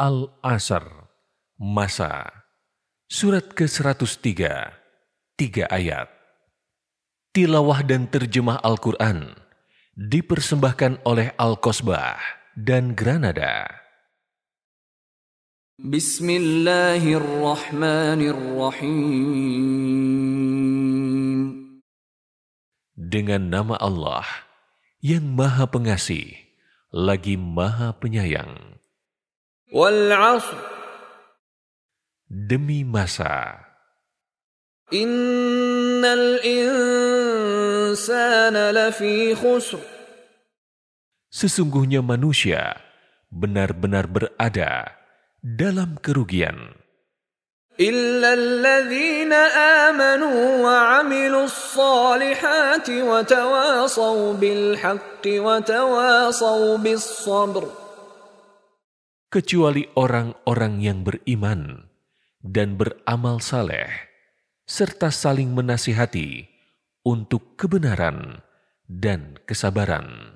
Al-Asr, Masa, Surat ke-103, tiga ayat. Tilawah dan terjemah Al-Quran dipersembahkan oleh Al-Kosbah dan Granada. Bismillahirrahmanirrahim. Dengan nama Allah yang Maha Pengasih, lagi Maha Penyayang. Wal 'ashr. Demi masa, Innal insana lafi khusr. sesungguhnya manusia benar-benar berada dalam kerugian. إلا الذين آمنوا وعملوا الصالحات وتواصوا بالحق وتواصوا بالصبر kecuali orang-orang yang beriman dan beramal saleh, serta saling menasihati untuk kebenaran dan kesabaran.